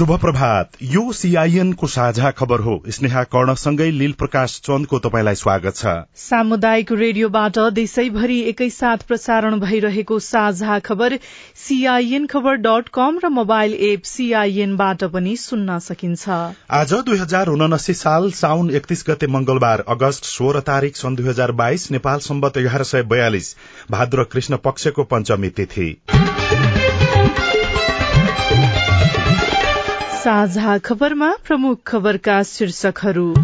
शुभ प्रभात यो सीआईएन को साझा खबर हो। स्नेहा कर्णसँगै लील प्रकाश चन्दको तपाईँलाई स्वागत छ। सामुदायिक रेडियोबाट देशैभरि एकैसाथ प्रसारण भइरहेको साझा खबर सीआईएन खबर डट कम र मोबाइल एप सीआईएनबाट पनि सुन्न सकिन्छ। आज दुई हजार उनासी साल साउन एकतीस गते मंगलबार अगस्त सोह्र तारीक सन् दुई हजार बाइस नेपाल सम्बत एघार सय बयालिस भाद्र कृष्ण पक्षको पञ्चमी तिथि। साझा खबरमा प्रमुख खबरका शीर्षकहरू।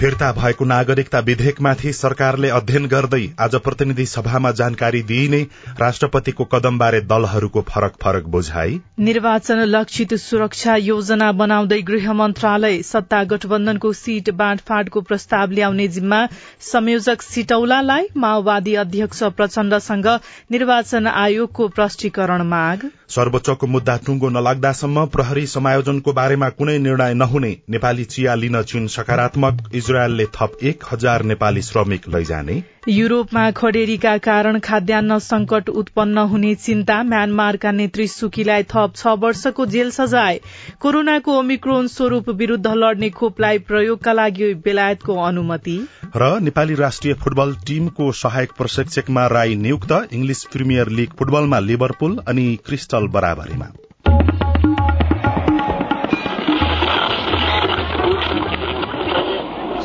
फिर्ता भएको नागरिकता विधेयकमाथि सरकारले अध्ययन गर्दै आज प्रतिनिधि सभामा जानकारी दिइने राष्ट्रपतिको कदमबारे दलहरूको फरक फरक बुझाई निर्वाचन लक्षित सुरक्षा योजना बनाउँदै गृह मन्त्रालय सत्ता गठबन्धनको सीट बाँडफाँडको प्रस्ताव ल्याउने जिम्मा संयोजक सिटौलालाई माओवादी अध्यक्ष प्रचण्डसँग निर्वाचन आयोगको प्रष्टीकरण माग। सर्वोच्चको मुद्दा टुंगो नलाग्दासम्म प्रहरी समायोजनको बारेमा कुनै निर्णय नहुने नेपाली चिया लिन चीन सकारात्मक इजरायलले थप एक हजार नेपाली श्रमिक लैजाने। युरोपमा खडेरीका कारण खाद्यान्न संकट उत्पन्न हुने चिन्ता म्यानमारका नेत्री सुकीलाई थप छ वर्षको जेल सजाय। कोरोनाको ओमिक्रोन स्वरूप विरूद्ध लड्ने खोपलाई प्रयोगका लागि बेलायतको अनुमति। र नेपाली राष्ट्रिय फुटबल टीमको सहायक प्रशिक्षकमा राई नियुक्त इंग्लिश प्रिमियर लीग फुटबलमा लिभरपुल अनि क्रिस्टल बराबरीमा।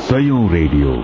सयौं रेडियो।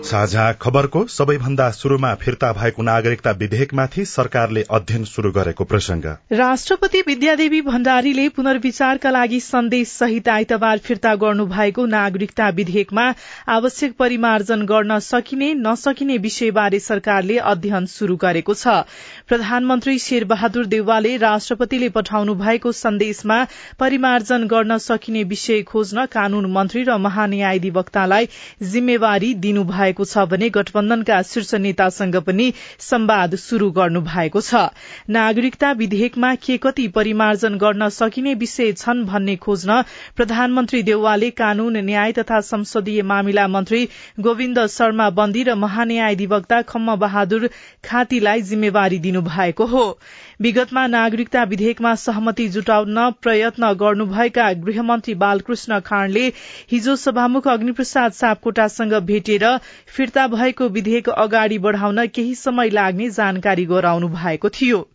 साझा खबरको सबैभन्दा शुरूमा फिर्ता भएको नागरिकता विधेयकमाथि सरकारले अध्ययन शुरू गरेको प्रसंग राष्ट्रपति विद्यादेवी भण्डारीले पुनर्विचारका लागि सन्देश सहित आइतबार फिर्ता गर्नु भएको नागरिकता विधेयकमा आवश्यक परिमार्जन गर्न सकिने नसकिने विषयबारे सरकारले अध्ययन शुरू गरेको छ। प्रधानमन्त्री शेरबहादुर देउवाले राष्ट्रपतिले पठाउनु भएको सन्देशमा परिमार्जन गर्न सकिने विषय खोज्न कानून मन्त्री र महान्यायाधिवक्तालाई जिम्मेवारी दिनुभएको भएको छ भने गठबन्धनका शीर्ष नेतासँग पनि संवाद शुरू गर्नु भएको छ। नागरिकता विधेयकमा के कति परिमार्जन गर्न सकिने विषय छन् भन्ने खोज्न प्रधानमन्त्री देउवाले कानून न्याय तथा संसदीय मामिला मन्त्री गोविन्द शर्मा बन्दी र महान्यायाधिवक्ता खम्म बहादुर खातीलाई जिम्मेवारी दिनुभएको हो। विगतमा नागरिकता विधेयकमा सहमति जुटाउन प्रयत्न गर्नुभएका गृहमन्त्री बालकृष्ण खाँडले हिजो सभामुख अग्निप्रसाद सापकोटासँग भेटेर फिर्ता भएको विधेयक अगाडि बढ़ाउन केही समय लाग्ने जानकारी गराउनु भएको थियो।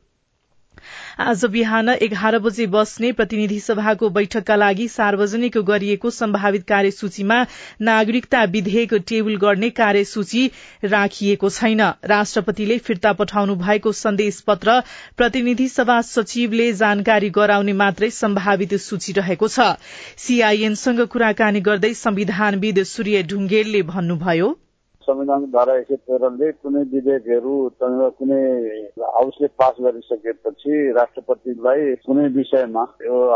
आज बिहान एघार बजे बस्ने प्रतिनिधि सभाको बैठकका लागि सार्वजनिक गरिएको सम्भावित कार्यसूचीमा नागरिकता विधेयक टेबल गर्ने कार्यसूची राखिएको छैन। राष्ट्रपतिले फिर्ता पठाउनु भएको सन्देश पत्र प्रतिनिधि सभा सचिवले जानकारी गराउने मात्रै सम्भावित सूची रहेको छ। सीआईएनसँग कुराकानी गर्दै संविधानविद सूर्य ढुंगेलले भन्नुभयो संविधान धारा एक सय तेह्रले कुनै विधेयकहरू कुनै हाउसले पास गरिसकेपछि राष्ट्रपतिलाई कुनै विषयमा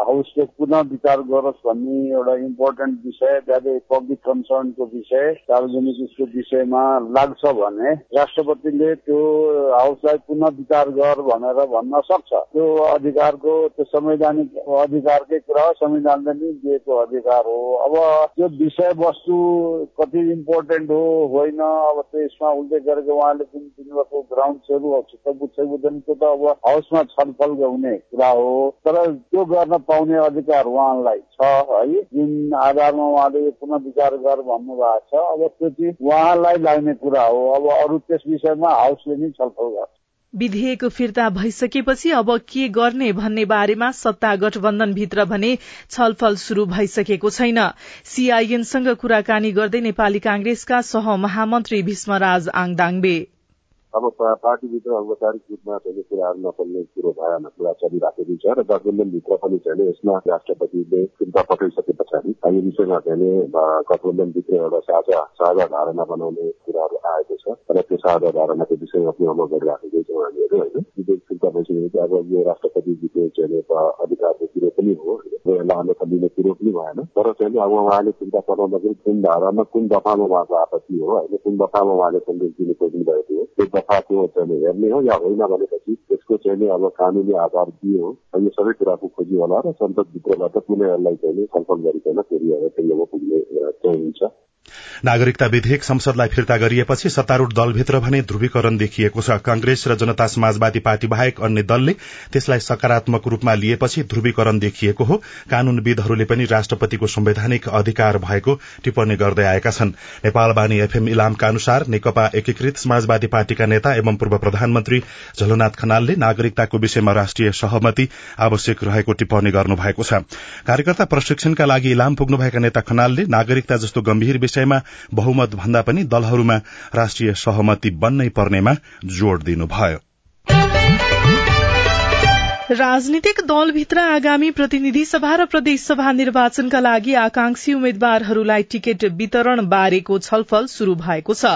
हाउसले पुनः विचार गरोस् भन्ने एउटा इम्पोर्टेन्ट विषय ज्यादै पब्लिक कन्सर्नको विषय सार्वजनिक उसको विषयमा लाग्छ भने राष्ट्रपतिले त्यो हाउसलाई पुनः विचार गर भनेर भन्न सक्छ। त्यो अधिकारको त्यो संवैधानिक अधिकारकै कुरा संविधानले नै दिएको अधिकार हो। अब त्यो विषयवस्तु कति इम्पोर्टेन्ट हो होइन छैन अब त्यसमा उल्लेख गरेको उहाँले जुन दिनुभएको ग्राउन्ड्सहरू बुझ्छ बुझ्दैन त्यो त अब हाउसमा छलफल हुने कुरा हो तर त्यो गर्न पाउने अधिकार उहाँलाई छ है जुन आधारमा उहाँले पुनः विचार गर भन्नुभएको छ अब त्यो चाहिँ उहाँलाई लाग्ने कुरा हो अब अरू त्यस विषयमा हाउसले नै छलफल गर्छ विधेयक फिर्ता भइसकेपछि अब के गर्ने भन्ने बारेमा सत्ता गठबन्धनभित्र भने छलफल शुरू भइसकेको छैन। सीआईएनसँग कुराकानी गर्दै नेपाली कांग्रेसका सह महामन्त्री भीष्मराज आङदाङबे अब पार्टीभित्र औपचारिक रूपमा चाहिँ कुराहरू नचल्ने कुरो भएन, कुरा चलिराखेको छ र गठबन्धनभित्र पनि चाहिँ यसमा राष्ट्रपतिले फिर्ता पठाइसके पछाडि यो विषयमा चाहिँ गठबन्धनभित्र एउटा साझा साझा धारणा बनाउने कुराहरू आएको छ र त्यो साझा धारणाको विषयमा पनि अमल गरिराखेकै छौँ हामीहरू, होइन? विधेयक फिर्ता भइसकेपछि अब यो राष्ट्रपतिजीको चाहिँ अधिकारको कुरो पनि हो र यसलाई अन्यथा लिने कुरो पनि भएन। तर चाहिँ अब उहाँले फिर्ता पठाउँदाखेरि कुन धारामा, कुन दफामा उहाँको आपत्ति हो, होइन? कुन दफामा उहाँले संदेश दिनु खोज्नु भएको हो? त्यो दफा त्यो चाहिँ हेर्ने हो या होइन भनेपछि त्यसको चाहिँ अब कानुनी आधार के हो यो सबै कुराको खोजी होला र संसदभित्रबाट कुनै यसलाई चाहिँ छलफल गरिकन फेरि अब टेङ्गोमा पुग्ने चाहिँ हुन्छ। नागरिकता विधेयक संसदलाई फिर्ता गरिएपछि सत्तारूढ़ दलभित्र भने ध्रुवीकरण देखिएको छ। कंग्रेस र जनता समाजवादी पार्टी बाहेक अन्य दलले त्यसलाई सकारात्मक रूपमा लिएपछि ध्रुवीकरण देखिएको हो। कानूनविदहरूले पनि राष्ट्रपतिको संवैधानिक अधिकार भएको टिप्पणी गर्दै आएका छन्। नेपालवाणी एफएम इलामका अनुसार नेकपा एकीकृत समाजवादी पार्टीका नेता एवं पूर्व प्रधानमन्त्री झलनाथ खनालले नागरिकताको विषयमा राष्ट्रिय सहमति आवश्यक रहेको टिप्पणी गर्नुभएको छ। कार्यकर्ता प्रशिक्षणका लागि इलाम पुग्नुभएका नेता खनालले नागरिकता जस्तो गम्भीर विषयमा बहुमत भन्दा पनि दलहरूमा राष्ट्रिय सहमति बन्नै पर्नेमा जोड़ दिनुभयो। राजनीतिक दलभित्र आगामी प्रतिनिधि सभा र प्रदेश सभा निर्वाचनका लागि आकांक्षी उम्मेद्वारहरूलाई टिकट वितरण बारेको छलफल शुरू भएको छ।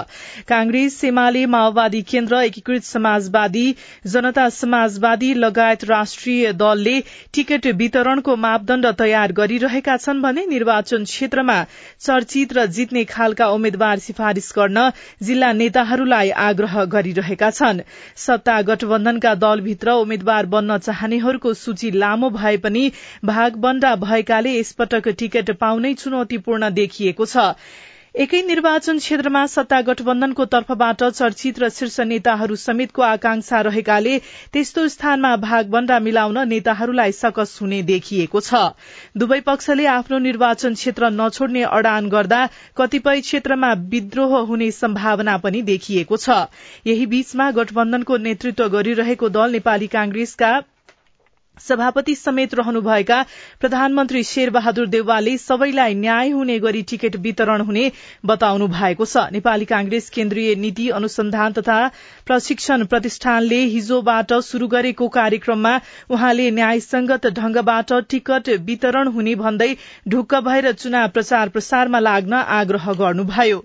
कांग्रेस एमाले माओवादी केन्द्र एकीकृत समाजवादी जनता समाजवादी लगायत राष्ट्रिय दलले टिकट वितरणको मापदण्ड तयार गरिरहेका छन् भने निर्वाचन क्षेत्रमा चर्चित र जित्ने खालका उम्मेद्वार सिफारिश गर्न जिल्ला नेताहरूलाई आग्रह गरिरहेका छन्। सत्ता गठबन्धनका दलभित्र उम्मेद्वार बन्न चाहनेहरूको सूची लामो भए पनि भागबण्डा भएकाले यसपटक टिकट पाउनै चुनौतीपूर्ण देखिएको छ। एकै निर्वाचन क्षेत्रमा सत्ता गठबन्धनको तर्फबाट चर्चित र शीर्ष नेताहरू समेतको आकांक्षा रहेकाले त्यस्तो स्थानमा भागबण्डा मिलाउन नेताहरूलाई सकस हुने देखिएको छ। दुवै पक्षले आफ्नो निर्वाचन क्षेत्र नछोड्ने अडान गर्दा कतिपय क्षेत्रमा विद्रोह हुने सम्भावना पनि देखिएको छ। यही बीचमा गठबन्धनको नेतृत्व गरिरहेको दल नेपाली कांग्रेसका सभापति समेत रहनुभएका प्रधानमन्त्री शेरबहादुर देवालले सबैलाई न्याय हुने गरी टिकट वितरण हुने बताउनु भएको छ। नेपाली कांग्रेस केन्द्रीय नीति अनुसन्धान तथा प्रशिक्षण प्रतिष्ठानले हिजोबाट शुरू गरेको कार्यक्रममा उहाँले न्यायसंगत ढंगबाट टिकट वितरण हुने भन्दै ढुक्क भएर चुनाव प्रचार प्रसारमा लाग्न आग्रह गर्नुभयो।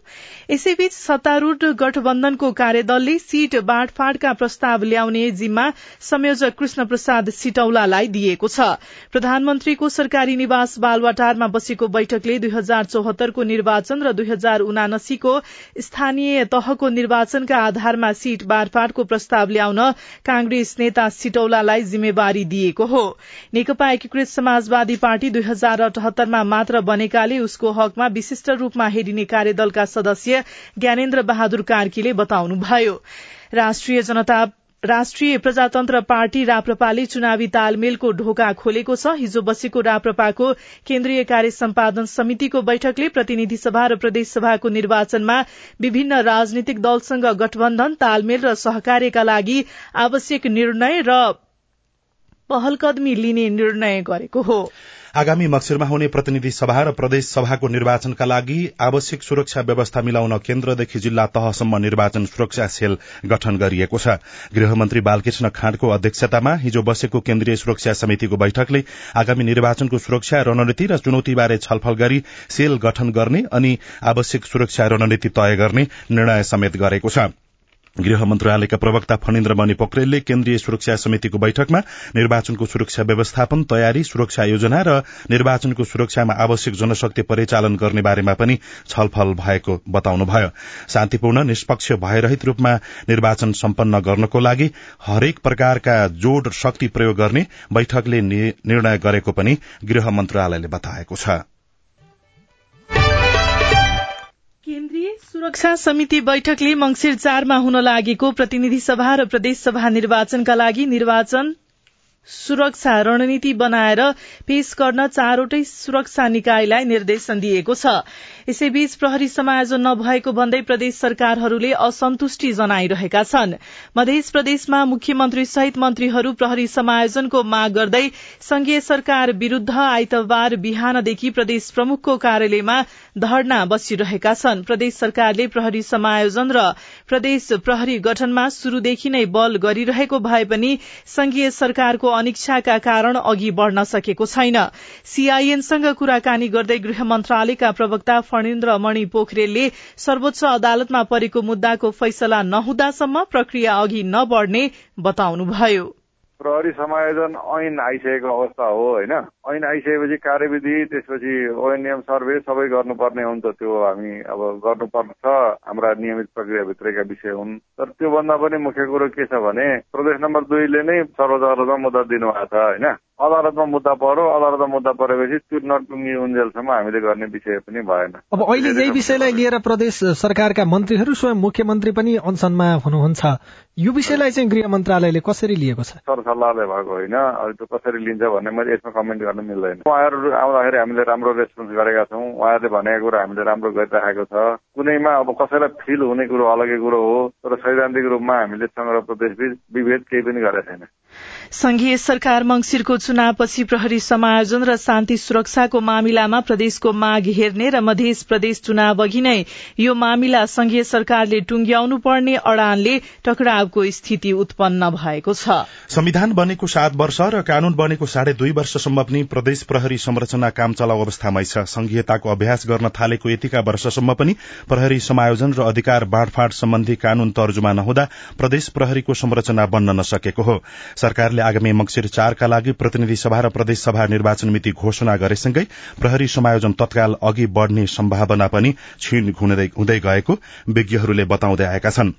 यसैबीच सत्तारूढ़ गठबन्धनको कार्यदलले सीट बाँडफाँडका प्रस्ताव ल्याउने जिम्मा संयोजक कृष्ण प्रसाद सिटौलालाई दिएको छ। प्रधानमन्त्रीको सरकारी निवास बालवाटारमा बसेको बैठकले दुई हजार चौहत्तरको निर्वाचन र दुई हजार उनासीको स्थानीय तहको निर्वाचनका आधारमा सीट बाँडफाँडको प्रस्ताव ल्याउन कांग्रेस नेता सिटौलालाई जिम्मेवारी दिएको हो। नेकपा एकीकृत समाजवादी पार्टी दुई हजार अठहत्तरमा मात्र बनेकाले उसको हकमा विशिष्ट रूपमा हेरिने कार्यदलका सदस्य ज्ञानेन्द्र बहादुर कार्कीले बताउनुभयो। राष्ट्रिय जनता राष्ट्रिय प्रजातन्त्र पार्टी राप्रपाले चुनावी तालमेलको ढोका खोलेको छ। हिजो बसेको राप्रपाको केन्द्रीय कार्य सम्पादन समितिको बैठकले प्रतिनिधि सभा र प्रदेश सभाको निर्वाचनमा विभिन्न राजनीतिक दलसँग गठबन्धन तालमेल र सहकार्यका लागि आवश्यक निर्णय र पहलकदमी लिने निर्णय गरेको हो। आगामी मक्सिरमा हुने प्रतिनिधि सभा र प्रदेश सभाको निर्वाचनका लागि आवश्यक सुरक्षा व्यवस्था मिलाउन केन्द्रदेखि जिल्ला तहसम्म निर्वाचन सुरक्षा सेल गठन गरिएको छ। गृहमन्त्री बालकृष्ण खाँडको अध्यक्षतामा हिजो बसेको केन्द्रीय सुरक्षा समितिको बैठकले आगामी निर्वाचनको सुरक्षा रणनीति र चुनौतीबारे छलफल गरी सेल गठन गर्ने अनि आवश्यक सुरक्षा रणनीति तय गर्ने निर्णय समेत गरेको छ। गृह मन्त्रालयका प्रवक्ता फणिन्द्र मणि पोखरेलले केन्द्रीय सुरक्षा समितिको बैठकमा निर्वाचनको सुरक्षा व्यवस्थापन तयारी सुरक्षा योजना र निर्वाचनको सुरक्षामा आवश्यक जनशक्ति परिचालन गर्ने बारेमा पनि छलफल भएको बताउनुभयो। शान्तिपूर्ण निष्पक्ष भयरहित रूपमा निर्वाचन सम्पन्न गर्नको लागि हरेक प्रकारका जोड़ शक्ति प्रयोग गर्ने बैठकले निर्णय गरेको पनि गृह मन्त्रालयले बताएको छ। सुरक्षा समिति बैठकले मंगिर चारमा हुन लागेको प्रतिनिधि सभा र प्रदेश सभा निर्वाचनका लागि निर्वाचन सुरक्षा रणनीति बनाएर पेश गर्न चारवटै सुरक्षा निकायलाई निर्देशन दिएको छ। यसैबीच प्रहरी समायोजन नभएको भन्दै प्रदेश सरकारहरूले असन्तुष्टि जनाइरहेका छन्। मध्य प्रदेशमा मुख्यमन्त्री सहित मन्त्रीहरू प्रहरी समायोजनको माग गर्दै संघीय सरकार विरूद्ध आइतबार बिहानदेखि प्रदेश प्रमुखको कार्यालयमा धरना बसिरहेका छन्। प्रदेश सरकारले प्रहरी समायोजन र प्रदेश प्रहरी गठनमा शुरूदेखि नै बल गरिरहेको भए पनि संघीय सरकारको अनिच्छाका कारण अघि बढ़न सकेको छैन। सीआईएनसँग कुराकानी गर्दै गृह मन्त्रालयका प्रवक्ता फणिन्द्र मणि पोखरेलले सर्वोच्च अदालतमा परेको मुद्दाको फैसला नहुँदासम्म प्रक्रिया अघि नबढ़ने बताउनुभयो। प्रहरी समायोजन ऐन आइसकेको अवस्था हो होइन? ऐन आइसकेपछि कार्यविधि त्यसपछि ओएनएम सर्वे सबै गर्नुपर्ने हुन्छ त्यो हामी अब गर्नुपर्छ हाम्रा नियमित प्रक्रियाभित्रका विषय हुन्। तर त्योभन्दा पनि मुख्य कुरो के छ भने प्रदेश नम्बर दुईले नै सर्वोच्च अदालतमा मुद्दा दिनुभएको छ होइन? अदालतमा मुद्दा पर्यो अदालतमा मुद्दा परेपछि त्यो नटुङ्गी उन्जेलसम्म हामीले गर्ने विषय पनि भएन। अब अहिले यही विषयलाई लिएर प्रदेश सरकारका मन्त्रीहरू स्वयं मुख्यमन्त्री पनि अनसनमा हुनुहुन्छ। यो विषयलाई चाहिँ गृह मन्त्रालयले कसरी लिएको छ? सरसल्लाहले भएको होइन। त्यो कसरी लिन्छ भन्ने मैले यसमा कमेन्ट गर्न मिल्दैन। उहाँहरू आउँदाखेरि हामीले राम्रो रेस्पोन्स गरेका छौँ। उहाँहरूले भनेको कुरो हामीले राम्रो गरिराखेको छ। कुनैमा अब कसैलाई फिल हुने कुरो अलगै कुरो हो तर सैद्धान्तिक रूपमा हामीले र प्रदेशबीच विभेद केही पनि गरेका छैन। संघीय सरकार मंगिरको चुनावपछि प्रहरी समायोजन र शान्ति सुरक्षाको मामिलामा प्रदेशको माग हेर्ने र मध्य प्रदेश चुनाव अघि नै यो मामिला संघीय सरकारले टुंग्याउनु पर्ने अड़ानले टकरावको स्थिति उत्पन्न भएको छ। संविधान बनेको सात वर्ष र कानून बनेको साढे दुई वर्षसम्म पनि प्रदेश प्रहरी संरचना काम चलाउ अवस्थामै छ। संघीयताको अभ्यास गर्न थालेको यतिका वर्षसम्म पनि प्रहरी समायोजन र अधिकार बाँडफाँड सम्बन्धी कानून तर्जुमा नहुँदा प्रदेश प्रहरीको संरचना बन्न नसकेको हो। सरकारले आगामी मंगिर चारका लागि प्रतिनिधि सभा र प्रदेश सभा निर्वाचन मिति घोषणा गरेसँगै प्रहरी समायोजन तत्काल अघि बढ़ने सम्भावना पनि क्षीण हुँदै गएको विज्ञहरूले बताउँदै आएका छन्।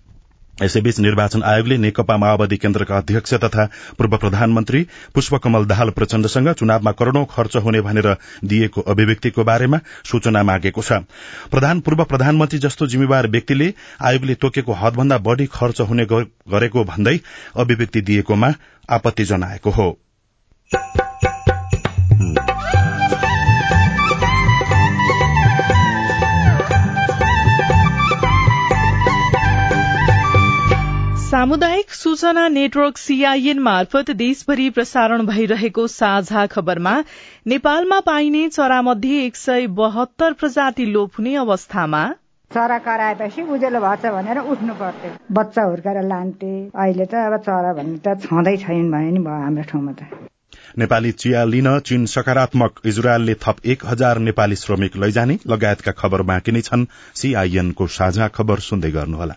यसैबीच निर्वाचन आयोगले नेकपा माओवादी केन्द्रका अध्यक्ष तथा पूर्व प्रधानमन्त्री पुष्पकमल दाहाल प्रचण्डसँग चुनावमा करोड़ौं खर्च हुने भनेर दिएको अभिव्यक्तिको बारेमा सूचना मागेको छ। प्रधान पूर्व प्रधानमन्त्री जस्तो जिम्मेवार व्यक्तिले आयोगले तोकेको हदभन्दा बढ़ी खर्च हुने गरेको भन्दै अभिव्यक्ति दिएकोमा आपत्ति जनाएको हो। सामुदायिक सूचना नेटवर्क सीआईएन मार्फत देशभरि प्रसारण भइरहेको साझा खबरमा नेपालमा पाइने चरामध्ये एक सय बहत्तर प्रजाति लोप हुने अवस्थामा चरा कराएपछि उजेलो भएछ भनेर उठ्नु पर्थ्यो। बच्चा हुर्काएर लान्थे। अहिले त अब चरा भन्ने त छँदै छैन भने नि भयो हाम्रो ठाउँमा त। नेपाली चिया लिन चीन सकारात्मक। इजरायलले थप एक हजार नेपाली श्रमिक लैजाने। लगायतका खबर बाँकी नै छन्। सीआईएनको साझा खबर सुन्दै गर्नुहोला।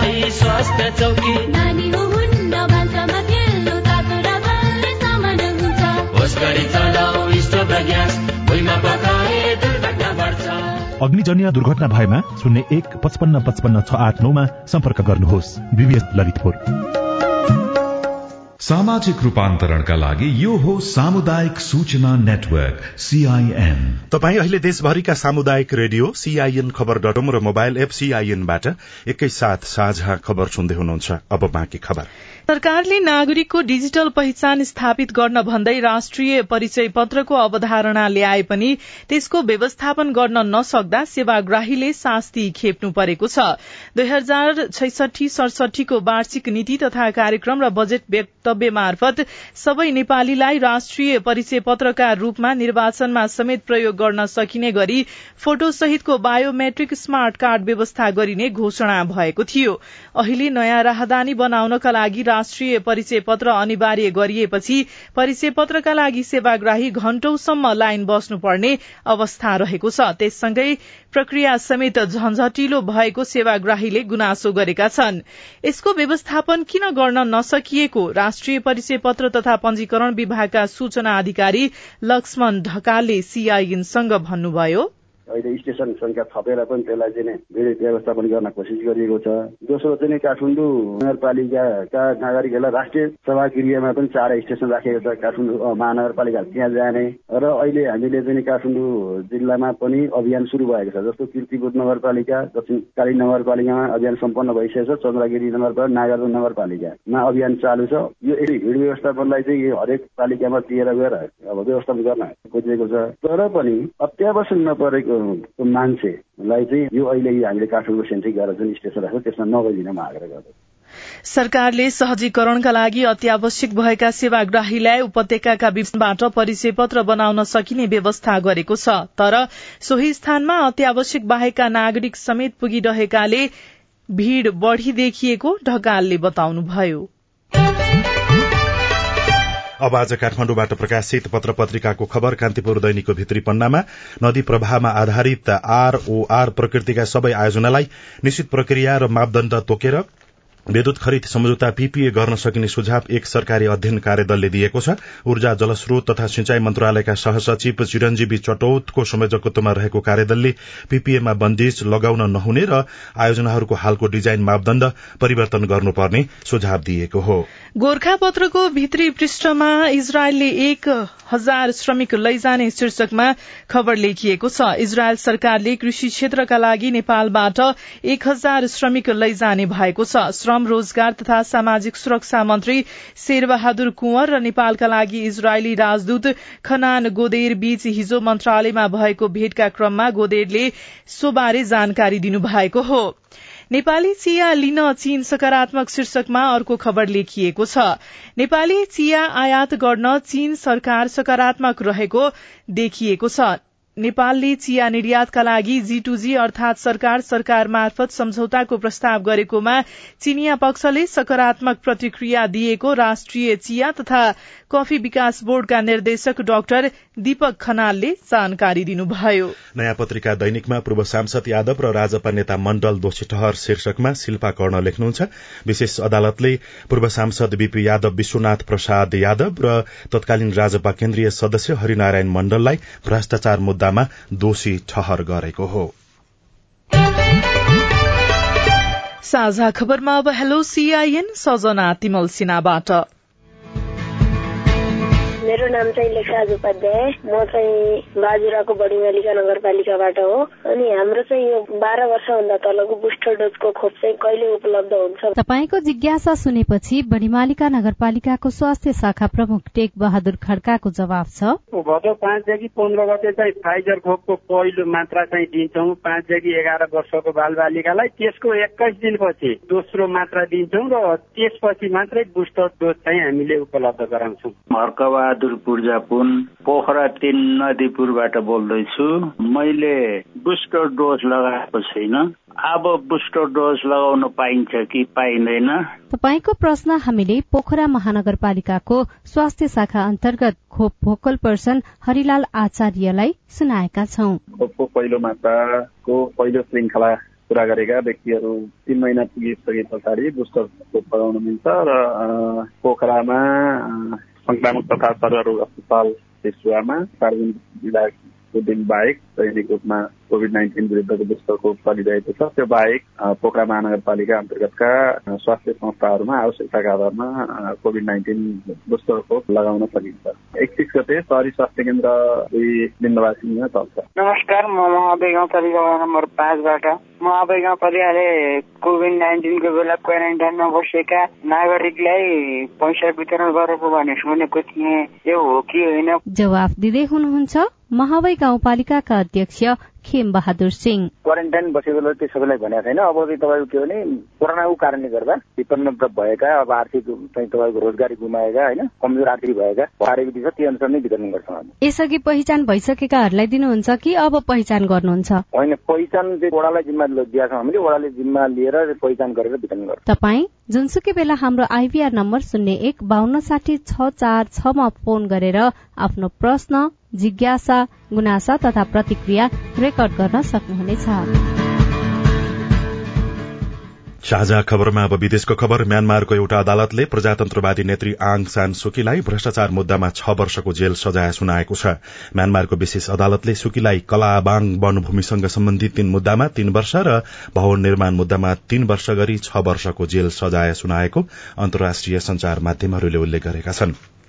बिरामीलाई स्वास्थ्य चौकी। नानी हुन्न भान्सामा खेल्नु तातो र बलले सामान हुन्छ। होस गरी चलाऊ स्टोभ र ग्यास भुइँमा पकाए दुर्घटना बढ्छ। अग्निजन्य दुर्घटना भएमा शून्य एक पचपन्न पचपन्न छ आठ नौमा सम्पर्क गर्नुहोस्। बिबिएस ललितपुर। सामाजिक रूपान्तरणका लागि यो हो सामुदायिक सूचना नेटवर्क सीआईएन तपाईँ अहिले देशभरिका सामुदायिक रेडियो सीआईएन खबर डट र मोबाइल एप सीआईएनबाट एकैसाथ साझा खबर सुन्दै हुनुहुन्छ। अब बाँकी खबर। सरकारले नागरिकको डिजिटल पहिचान स्थापित गर्न भन्दै राष्ट्रिय परिचय पत्रको अवधारणा ल्याए पनि त्यसको व्यवस्थापन गर्न नसक्दा सेवाग्राहीले शास्ति खेप्नु परेको छ। दुई हजार छैसठी सडसठीको वार्षिक नीति तथा कार्यक्रम र बजेट वक्तव्य मार्फत सबै नेपालीलाई राष्ट्रिय परिचय पत्रका रूपमा निर्वाचनमा समेत प्रयोग गर्न सकिने गरी फोटो सहितको बायोमेट्रिक स्मार्ट कार्ड व्यवस्था गरिने घोषणा भएको थियो। अहिले नयाँ राहदानी बनाउनका लागि राष्ट्रिय परिचय पत्र अनिवार्य गरिएपछि परिचय पत्रका लागि सेवाग्राही घण्टौसम्म लाइन बस्नुपर्ने अवस्था रहेको छ। त्यससँगै प्रक्रिया समेत झन्झटिलो भएको सेवाग्राहीले गुनासो गरेका छन्। यसको व्यवस्थापन किन गर्न नसकिएको राष्ट्रिय परिचय पत्र तथा पंजीकरण विभागका सूचना अधिकारी लक्ष्मण ढकालले सीआईएनसँग भन्नुभयो। अहिले स्टेशन संख्या थपेर पनि त्यसलाई चाहिँ व्यवस्थापन गर्न कोसिस गरिएको छ। दोस्रो चाहिँ काठमाडौँ नगरपालिकाका नागरिकहरूलाई राष्ट्रिय सभा गृहमा पनि चार स्टेसन राखेको छ। काठमाडौँ महानगरपालिका त्यहाँ जाने र अहिले हामीले चाहिँ काठमाडौँ जिल्लामा पनि अभियान सुरु भएको छ। जस्तो किर्तिपुर नगरपालिका दक्षिणकाली नगरपालिकामा अभियान सम्पन्न भइसकेको छ। चन्द्रगिरी नगरपालिका नागार्जुन नगरपालिकामा अभियान चालु छ। यो हिड व्यवस्थापनलाई चाहिँ हरेक पालिकामा दिएर गएर अब व्यवस्थापन गर्न खोजिएको छ। तर पनि अत्यावश्यक नपरेको मान्छेलाई चाहिँ यो अहिले हामीले काठमाडौँ सेन्ट्रिक गएर जुन स्टेसन राख्छ त्यसमा नगइदिन म आग्रह गर्दछु। सरकारले सहजीकरणका लागि अत्यावश्यक भएका सेवाग्राहीलाई उपत्यकाका विभिन्नबाट परिचय पत्र बनाउन सकिने व्यवस्था गरेको छ। तर सोही स्थानमा अत्यावश्यक बाहेकका नागरिक समेत पुगिरहेकाले भीड़ बढ़ी देखिएको ढकालले बताउनुभयो। अब आज काठमाडौँबाट प्रकाशित पत्र पत्रिकाको खबर कान्तिपुर दैनिकको भित्री पन्नामा। नदी प्रवाहमा आधारित आरओआर प्रकृतिका सबै आयोजनालाई निश्चित प्रक्रिया र मापदण्ड तोकेर विद्युत खरिद सम्झौता पीपीए गर्न सकिने सुझाव एक सरकारी अध्ययन कार्यदलले दिएको छ। ऊर्जा जलस्रोत तथा सिंचाई मन्त्रालयका सहसचिव चिरञ्जीवी चटौतको संयोजकत्वमा रहेको कार्यदलले पीपीएमा बन्दिज लगाउन नहुने र आयोजनाहरूको हालको डिजाइन मापदण्ड परिवर्तन गर्नुपर्ने सुझाव दिएको हो। गोर्खापत्रको भित्री पृष्ठमा इजरायलले एक हजार श्रमिक लैजाने शीर्षकमा खबर लेखिएको छ। इजरायल सरकारले कृषि क्षेत्रका लागि नेपालबाट एक हजार श्रमिक लैजाने भएको छ। श्रम रोजगार तथा सामाजिक सुरक्षा मन्त्री शेरबहादुर कुंवर र नेपालका लागि इजरायली राजदूत खनान गोदेर बीच हिजो मन्त्रालयमा भएको भेटका क्रममा गोदेरले सोबारे जानकारी दिनुभएको हो। नेपाली चिया लिन चीन सकारात्मक शीर्षकमा अर्को खबर लेखिएको छ। नेपाली चिया आयात गर्न चीन सरकार सकारात्मक रहेको देखिएको छ। नेपालले चिया निर्यातका लागि जी टू अर्थात सरकार सरकार मार्फत सम्झौताको प्रस्ताव गरेकोमा चिनिया पक्षले सकारात्मक प्रतिक्रिया दिएको राष्ट्रिय चिया तथा कफी विकास बोर्डका निर्देशक डाक्टर दीपक खनालले जानकारी दिनुभयो। नयाँ पत्रिका दैनिकमा पूर्व सांसद यादव र राजपा नेता मण्डल दोषी ठहर शीर्षकमा शिल्पा कर्ण लेख्नुहुन्छ। विशेष अदालतले पूर्व सांसद बीपी यादव विश्वनाथ प्रसाद यादव र तत्कालीन राजपा केन्द्रीय सदस्य हरिनारायण मण्डललाई भ्रष्टाचार मुद्दामा दोषी ठहर गरेको हो। साझा खबरमा अब हेलो सीआईएन सजना तिमल सिन्हाबाट। मेरो नाम चाहिँ लेखराज उपाध्याय म चाहिँ बाजुराको बडीमालिका नगरपालिकाबाट हो। अनि हाम्रो चाहिँ यो बाह्र वर्षभन्दा तलको बुस्टर डोजको खोप चाहिँ कहिले उपलब्ध हुन्छ? तपाईँको जिज्ञासा सुनेपछि बडीमालिका नगरपालिकाको स्वास्थ्य शाखा प्रमुख टेक बहादुर खड्काको जवाब छ। भदौ पाँचदेखि पन्ध्र गते चाहिँ फाइजर खोपको पहिलो मात्रा चाहिँ दिन्छौँ। पाँचदेखि एघार वर्षको बालबालिकालाई। त्यसको एक्काइस दिनपछि दोस्रो मात्रा दिन्छौँ र त्यसपछि मात्रै बुस्टर डोज चाहिँ हामीले उपलब्ध गराउँछौँ। बहादुर पूर्जापुन पोखरा तिन नदीपुरबाट बोल्दैछु। मैले बुस्टर डोज लगाएको छैन। अब बुस्टर डोज लगाउन पाइन्छ कि पाइँदैन? तपाईँको प्रश्न हामीले पोखरा महानगरपालिकाको स्वास्थ्य शाखा अन्तर्गत खोप भोकल पर्सन हरिलाल आचार्यलाई सुनाएका छौं। खोपको पहिलो मात्राको पहिलो श्रृङ्खला पुरा गरेका व्यक्तिहरू तीन महिना पुगिसके पछाडि बुस्टर खोप लगाउन मिल्छ र पोखरामा संक्रामक तथा सर्वरोग अस्पताल सेसुवामा सार्वजनिक विभागको दिन बाहेक दैनिक रूपमा कोभिड नाइन्टिन विरुद्धको बुस्टर खोप चलिरहेको छ। त्यो बाहेक पोखरा महानगरपालिका अन्तर्गतका स्वास्थ्य संस्थाहरूमा आवश्यकताका आधारमा कोभिड नाइन्टिन बुस्टर खोप लगाउन सकिन्छ। एकतिस गते सहरी स्वास्थ्य केन्द्र दुई चल्छ। नमस्कार म महाबे गाउँपालिका नम्बर पाँचबाट। महाबे गाउँपालिकाले कोभिड नाइन्टिनको बेला क्वारेन्टाइनमा बसेका नागरिकलाई पैसा वितरण गरेको भने सुनेको थिएँ। यो हो कि होइन? जवाफ दिँदै हुनुहुन्छ महावै गाउँपालिकाका अध्यक्ष खेम बहादुर सिंह। क्वारेन्टाइन बसेको त्यो सबैलाई भनेको छैन। अब चाहिँ तपाईँको के भने कोरोनाको कारणले गर्दा विपन्न भएका अब आर्थिक चाहिँ तपाईँको रोजगारी गुमाएका होइन कमजोर आर्थिक भएका छ त्यो अनुसार नै वितरण गर्छौँ हामी। यसअघि पहिचान भइसकेकाहरूलाई दिनुहुन्छ कि अब पहिचान गर्नुहुन्छ? होइन पहिचान चाहिँ वडालाई जिम्मा दिएका छौँ हामीले वडाले जिम्मा लिएर पहिचान गरेर वितरण गर्छौँ। तपाईँ जुनसुकै बेला हाम्रो आइभीआर नम्बर शून्य एक बान्न साठी छ चार छमा फोन गरेर आफ्नो प्रश्न जिज्ञासा गुनासा तथा प्रतिक्रिया रेकर्ड गर्न सक्नुहुनेछ। साझा खबरमा अब विदेशको खबर। म्यानमारको एउटा अदालतले प्रजातन्त्रवादी नेत्री आङ सान सुकीलाई भ्रष्टाचार मुद्दामा छ वर्षको जेल सजाय सुनाएको छ। म्यानमारको विशेष अदालतले सुकीलाई कलाबाङ वनभूमिसँग सम्बन्धित तीन मुद्दामा तीन वर्ष र भवन निर्माण मुद्दामा तीन वर्ष गरी छ वर्षको जेल सजाय सुनाएको अन्तर्राष्ट्रिय संचार माध्यमहरूले उल्लेख गरेका छनृ।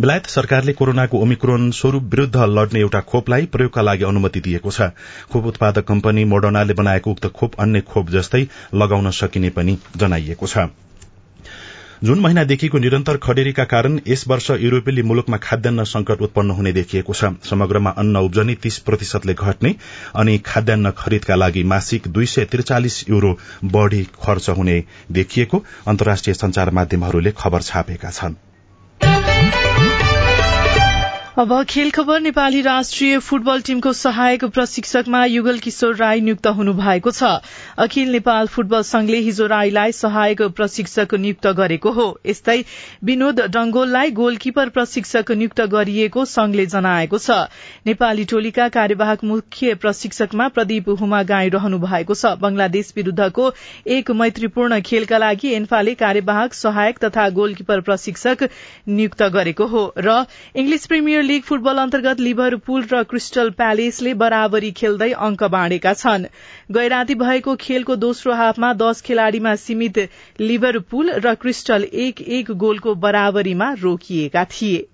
बेलायत सरकारले कोरोनाको ओमिक्रोन स्वरूप विरूद्ध लड्ने एउटा खोपलाई प्रयोगका लागि अनुमति दिएको छ। खोप उत्पादक कम्पनी मोडर्नाले बनाएको उक्त खोप अन्य खोप जस्तै लगाउन सकिने पनि जनाइएको छ। जून महिनादेखिको निरन्तर खडेरीका कारण यस वर्ष युरोपेली मुलुकमा खाद्यान्न संकट उत्पन्न हुने देखिएको छ। समग्रमा अन्न उब्जनी तीस प्रतिशतले घट्ने अनि खाद्यान्न खरिदका लागि मासिक दुई सय त्रिचालिस युरो बढ़ी खर्च हुने देखिएको अन्तर्राष्ट्रिय संचार माध्यमहरूले खबर छापेका छनृ। अब खेल खबर नेपाली राष्ट्रिय फुटबल टीमको सहायक प्रशिक्षकमा युगल किशोर राई नियुक्त हुनु भएको छ। अखिल नेपाल फुटबल संघले हिजो राईलाई सहायक प्रशिक्षक नियुक्त गरेको हो। यस्तै विनोद डंगोललाई गोलकिपर प्रशिक्षक नियुक्त गरिएको संघले जनाएको छ। नेपाली टोलीका कार्यवाहक मुख्य प्रशिक्षकमा प्रदीप हुमा गाई रहनु भएको छ। बंगलादेश विरूद्धको एक मैत्रीपूर्ण खेलका लागि एन्फाले कार्यवाहक सहायक तथा गोलकिपर प्रशिक्षक नियुक्त गरेको हो। र इंग्लिश प्रिमियर लीग फुटबल अन्तर्गत लिभरपुल र क्रिस्टल प्यालेसले बराबरी खेल्दै अंक बाँडेका छन्। गैराती भएको खेलको दोस्रो हाफमा दश खेलाड़ीमा सीमित लिभरपुल र क्रिस्टल एक एक गोलको बराबरीमा रोकिएका थिए।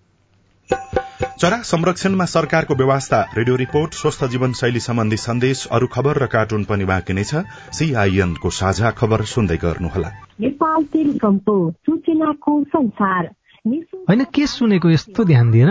चरा संरक्षणमा सरकारको व्यवस्था रेडियो रिपोर्ट स्वस्थ जीवन शैली सम्बन्धी सन्देश अरू खबर र कार्टुन पनि बाँकी नै छ। सीआईएनको साझा खबर सुन्दै गर्नुहोला। होइन के सुनेको यस्तो ध्यान दिएर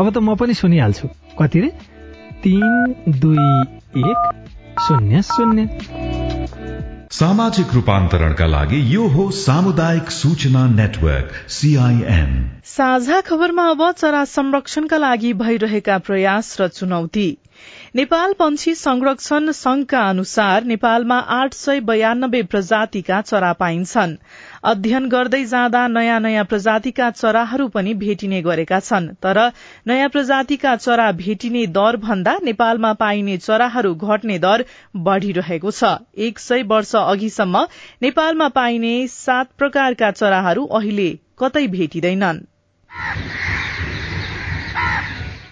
अब त म पनि सुनिहाल्छु। कति रे? तिन दुई एक शून्य शून्य। सामाजिक रूपान्तरणका लागि यो हो सामुदायिक सूचना नेटवर्क सीआईएन साझा खबरमा अब चरा संरक्षणका लागि भइरहेका प्रयास र चुनौती। नेपाल पंक्षी संरक्षण संघका अनुसार नेपालमा आठ सय बयानब्बे प्रजातिका चरा पाइन्छन्। अध्ययन गर्दै जाँदा नयाँ नयाँ प्रजातिका चराहरू पनि भेटिने गरेका छन्। तर नयाँ प्रजातिका चरा भेटिने दर भन्दा नेपालमा पाइने चराहरू घट्ने दर बढ़िरहेको छ। एक सय वर्ष अघिसम्म नेपालमा पाइने सात प्रकारका चराहरू अहिले कतै भेटिँदैनन्।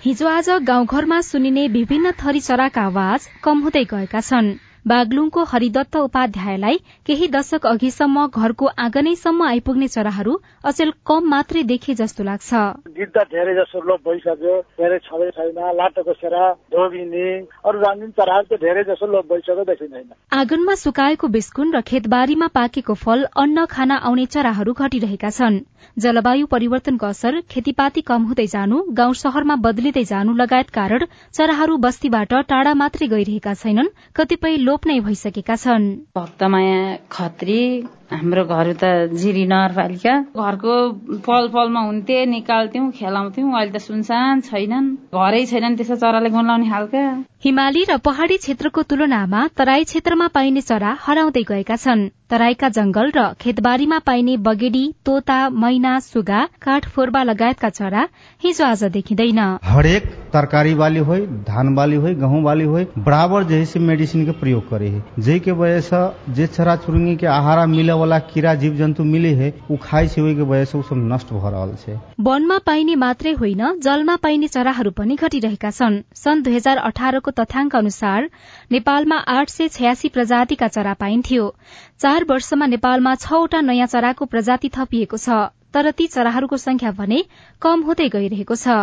हिजो आज गाउँघरमा सुनिने विभिन्न थरी चराका आवाज कम हुँदै गएका छन्। बागलुङको हरिदत्त उपाध्यायलाई केही दशक अघिसम्म घरको आँगनैसम्म आइपुग्ने चराहरू अचेल कम मात्रै देखे जस्तो लाग्छ। गिद्ध धेरै जसो लोप भइसक्यो धेरै छँदै छैन लाटोको सेरा धोबिनी अरू चराहरू त धेरै जसो लोप भइसक्यो देखिँदैन। आँगनमा सुकाएको बिस्कुन र खेतबारीमा पाकेको फल अन्न खाना आउने चराहरू घटिरहेका छन्। जलवायु परिवर्तनको असर खेतीपाती कम हुँदै जानु गाउँ शहरमा बदलिँदै जानु लगायत कारण चराहरू बस्तीबाट टाढा मात्रै गइरहेका छैनन् कतिपय लोप नै भइसकेका छन्। भक्तमाया खत्री हाम्रो घर त जिरी नगरपालिका घरको पल पलमा हुन्थे निकाल्थ्यौँ खेलाउँथ्यौँ अहिले त सुनसान छैनन्। घरै छैनन् त्यसो चराले गुन्लाउने खालका। हिमाली र पहाड़ी क्षेत्रको तुलनामा तराई क्षेत्रमा पाइने चरा हराउँदै गएका छन्। तराईका जंगल र खेतबारीमा पाइने बगेडी तोता मैना सुगा काठफोर्बा लगायतका चरा हिजो आज देखिँदैन। हरेक तरकारी वाली हो धान वाली हो गेहूं वाली हो बराबर जे है मेडिसिन के प्रयोग करे है। जे के वजह से जे चरा चुरुंगी के आहारा मिले वाला कीड़ा जीव जन्तु मिले है उ खाइ छै ओहि के वजह से उ सब नष्ट भ रहल छै। वनमा पाइने मात्रै होइन जलमा पाइने चराहरू पनि घटिरहेका छन्। सन् दुई हजार अठारको तथ्याङ्क अनुसार नेपालमा आठ सय छयासी प्रजातिका चरा पाइन्थ्यो। चार वर्षमा नेपालमा छवटा नयाँ चराको प्रजाति थपिएको छ तर ती चराहरूको संख्या भने कम हुँदै गइरहेको छ।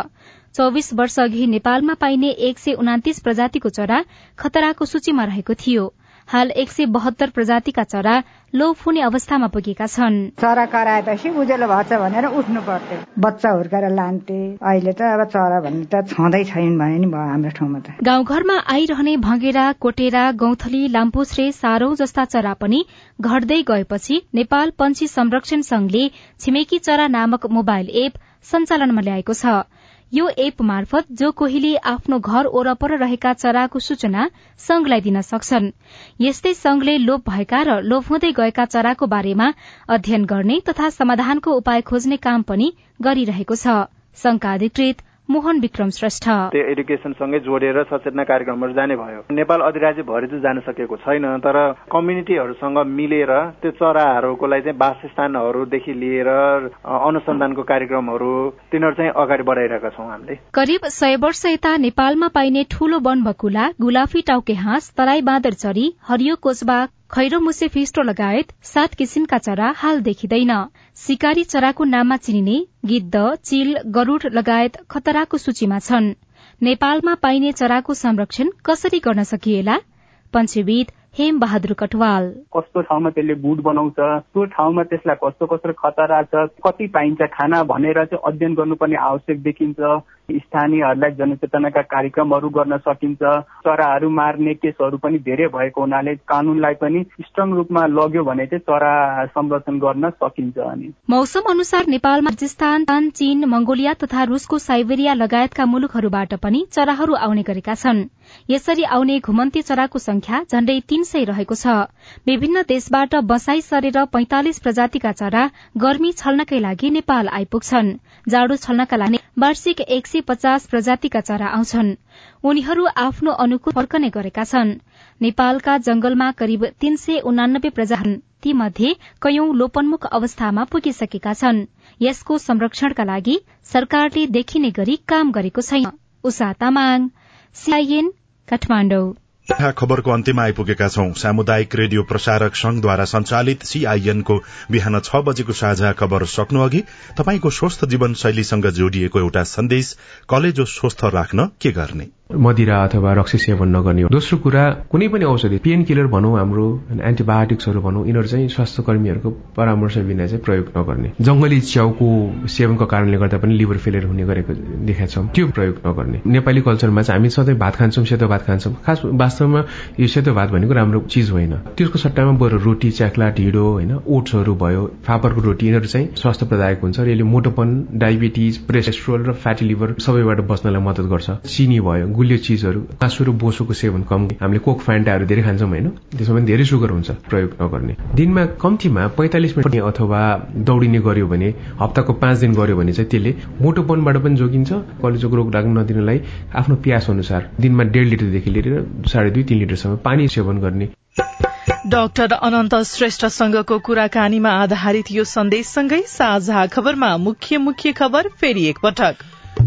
चौविस वर्ष अघि नेपालमा पाइने एक सय उनातिस प्रजातिको चरा खतराको सूचीमा रहेको थियो। हाल एक सय बहत्तर प्रजातिका चरा लोप हुने अवस्थामा पुगेका छन्। चरा कराएपछि उज्यालो भएछ भनेर उठ्नु पर्थ्यो। बच्चा हुर्काएर लान्थे। अहिले त अब चरा भन्ने त छँदै छैन भने नि भयो हाम्रो ठाउँमा त। गाउँघरमा आइरहने भँगेरा कोटेरा गौथली लाम्पुछ्रे सारौ जस्ता चरा पनि घट्दै गएपछि नेपाल पंक्षी संरक्षण संघले छिमेकी चरा नामक मोबाइल एप सञ्चालनमा ल्याएको छ। यो एप मार्फत जो कोहीले आफ्नो घर वरपर रहेका चराको सूचना संघलाई दिन सक्छन्। यस्तै संघले लोप भएका र लोप हुँदै गएका चराको बारेमा अध्ययन गर्ने तथा समाधानको उपाय खोज्ने काम पनि गरिरहेको छ। संघका अधिकृत। मोहन विक्रम श्रेष्ठ। त्यो एडुकेसनसँगै जोडेर सचेतना कार्यक्रमहरू जाने भयो। नेपाल अधिराज्यभरि चाहिँ जान सकेको छैन तर कम्युनिटीहरूसँग मिलेर त्यो चराहरूको लागि चाहिँ वासस्थानहरूदेखि लिएर अनुसन्धानको कार्यक्रमहरू तिनीहरू चाहिँ अगाडि बढाइरहेका छौँ हामीले। करिब सय वर्ष यता नेपालमा पाइने ठूलो वन बकुला गुलाफी टाउके हाँस तराई बाँदर चरी हरियो कोचबा खैरो मुसे फिस्टो लगायत सात किसिमका चरा हाल देखिँदैन। शिकारी चराको नाममा चिनिने गिद्ध चिल गरूड लगायत खतराको सूचीमा छन्। नेपालमा पाइने चराको संरक्षण कसरी गर्न सकिएला? पंचीविद हेम बहादुर कटवाल कस्तो ठाउँमा त्यसले गुड बनाउँछ त्यो ठाउँमा त्यसलाई कस्तो कस्तो खतरा छ कति पाइन्छ खाना भनेर चाहिँ अध्ययन गर्नुपर्ने आवश्यक देखिन्छ। स्थानीयहरूलाई जनचेतनाका कार्यक्रमहरू गर्न सकिन्छ। चराहरू मार्ने केसहरू पनि धेरै भएको हुनाले कानूनलाई पनि स्ट्रङ रूपमा लग्यो भने चाहिँ चरा संरक्षण गर्न सकिन्छ अनि। मौसम अनुसार नेपालमा राजस्थान चीन मंगोलिया तथा रूसको साइबेरिया लगायतका मुलुकहरूबाट पनि चराहरू आउने गरेका छन्। यसरी आउने घुमन्ते चराको संख्या झण्डै तीन सय रहेको छ। विभिन्न देशबाट बसाई सरेर पैंतालिस प्रजातिका चरा गर्मी छल्नकै लागि नेपाल आइपुग्छन्। जाडो छल्नका लागि वार्षिक एक सय पचास प्रजातिका चरा आउँछन्। उनीहरू आफ्नो अनुकूल फर्कने गरेका छन्। नेपालका जंगलमा करिब तीन सय उनानब्बे प्रजाति तीमध्ये कैयौं लोपन्मुख अवस्थामा पुगिसकेका छन्। यसको संरक्षणका लागि सरकारले देखिने गरी काम गरेको छैन। उषा तामाङ सीआईएन खबरको अन्त्यमा आइपुगेका छौं। सामुदायिक रेडियो प्रसारक संघद्वारा संचालित सीआईएनको बिहान छ बजेको साझा खबर सक्नु अघि तपाईँको स्वस्थ जीवन शैलीसँग जोडिएको एउटा सन्देश कलेजो स्वस्थ राख्न के गर्ने? मदिरा अथवा रक्सी सेवन नगर्ने हो। दोस्रो कुरा कुनै पनि औषधि पेन किलर भनौँ हाम्रो एन्टिबायोटिक्सहरू भनौँ यिनीहरू चाहिँ स्वास्थ्य कर्मीहरूको परामर्श बिना चाहिँ प्रयोग नगर्ने। जंगली च्याउको सेवनको कारणले गर्दा पनि लिभर फेलियर हुने गरेको देखाएको छौँ। त्यो प्रयोग नगर्ने। नेपाली कल्चरमा चाहिँ हामी सधैँ भात खान्छौँ सेतो भात खान्छौँ। खास वास्तवमा यो सेतो भात भनेको राम्रो चिज होइन। त्यसको सट्टामा बरु रोटी च्याख्ला ढिँडो होइन ओट्सहरू भयो फापरको रोटी यिनीहरू चाहिँ स्वास्थ्य प्रदायक हुन्छ र यसले मोटोपन डायबिटिज प्रेस्ट्रोल र फ्याटी लिभर सबैबाट बस्नलाई मद्दत गर्छ। चिनी भयो गुलियो चिजहरू मासु र बोसोको सेवन कम हामीले कोक फ्यान्टाहरू धेरै खान्छौँ होइन त्यसमा पनि धेरै सुगर हुन्छ प्रयोग नगर्ने। दिनमा कम्तीमा पैंतालिस मिनट अथवा दौडिने गर्यो भने हप्ताको पाँच दिन गर्यो भने चाहिँ त्यसले मोटोपनबाट पनि जोगिन्छ कलेजोको रोग लाग्न नदिनलाई आफ्नो प्यास अनुसार दिनमा डेढ लिटरदेखि लिएर साढे दुई तीन लिटरसम्म पानी सेवन गर्ने। डाक्टर अनन्त श्रेष्ठसँगको कुराकानीमा आधारित यो सन्देशसँगै साझा खबरमा मुख्य मुख्य खबर फेरि एकपटक।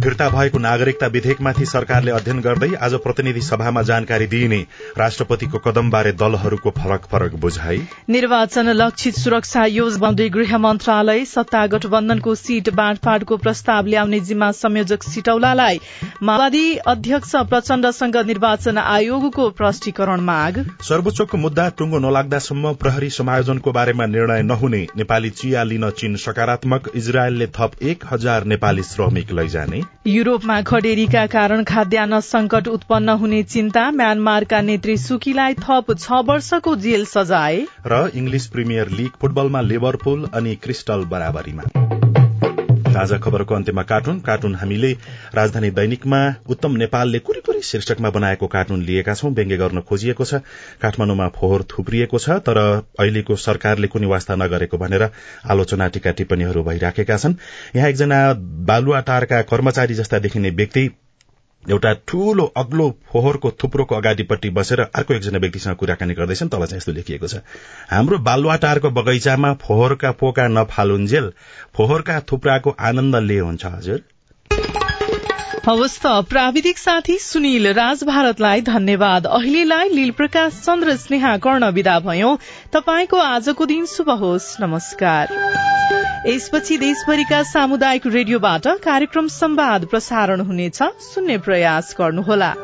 फिर्ता भएको नागरिकता विधेयकमाथि सरकारले अध्ययन गर्दै आज प्रतिनिधि सभामा जानकारी दिइने राष्ट्रपतिको कदमबारे दलहरूको फरक फरक बुझाइ। निर्वाचन लक्षित सुरक्षा योजना गृह मन्त्रालय सत्ता गठबन्धनको सीट बाँडफाँडको प्रस्ताव ल्याउने जिम्मा संयोजक सिटौलालाई माओवादी अध्यक्ष प्रचण्डसँग निर्वाचन आयोगको प्रष्टीकरण माग। सर्वोच्चको मुद्दा टुङ्गो नलाग्दासम्म प्रहरी समायोजनको बारेमा निर्णय नहुने नेपाली चिया लिन चीन सकारात्मक इजरायलले थप एक हजार नेपाली श्रमिक लैजाने। युरोपमा खडेरीका कारण खाद्यान्न संकट उत्पन्न हुने चिन्ता म्यानमारका नेत्री सुकीलाई थप छ वर्षको जेल सजाए र इङ्ग्लिस प्रिमियर लीग फुटबलमा लिभरपुल अनि क्रिस्टल बराबरीमा। ताजा खबरको अन्त्यमा कार्टुन। कार्टुन हामीले राजधानी दैनिकमा उत्तम नेपालले कुरी कुरी शीर्षकमा बनाएको कार्टुन लिएका छौं। व्यङ्ग्य गर्न खोजिएको छ काठमाडौँमा फोहोर थुप्रिएको छ तर अहिलेको सरकारले कुनै वास्ता नगरेको भनेर आलोचना टीका टिप्पणीहरू भइराखेका छन्। यहाँ एकजना बालुवाटारका कर्मचारी जस्ता देखिने व्यक्ति एउटा ठूलो अग्लो फोहोरको थुप्रोको अगाडिपट्टि बसेर अर्को एकजना व्यक्तिसँग कुराकानी गर्दैछन्। तल चाहिँ यस्तो लेखिएको छ। हाम्रो बालुवाटारको बगैँचामा फोहोरका पोका नफालुन्जेल फोहोरका थुप्राको आनन्द ले हुन्छ हजुर। हवस् त प्राविधिक साथी सुनिल राज भारतलाई धन्यवाद। अहिलेलाई लील प्रकाश चन्द्र स्नेहा कर्ण विदा भयो। तपाईँको आजको दिन शुभ होस्। नमस्कार। यसपछि देशभरिका सामुदायिक रेडियोबाट कार्यक्रम संवाद प्रसारण हुनेछ। सुन्ने प्रयास गर्नुहोला।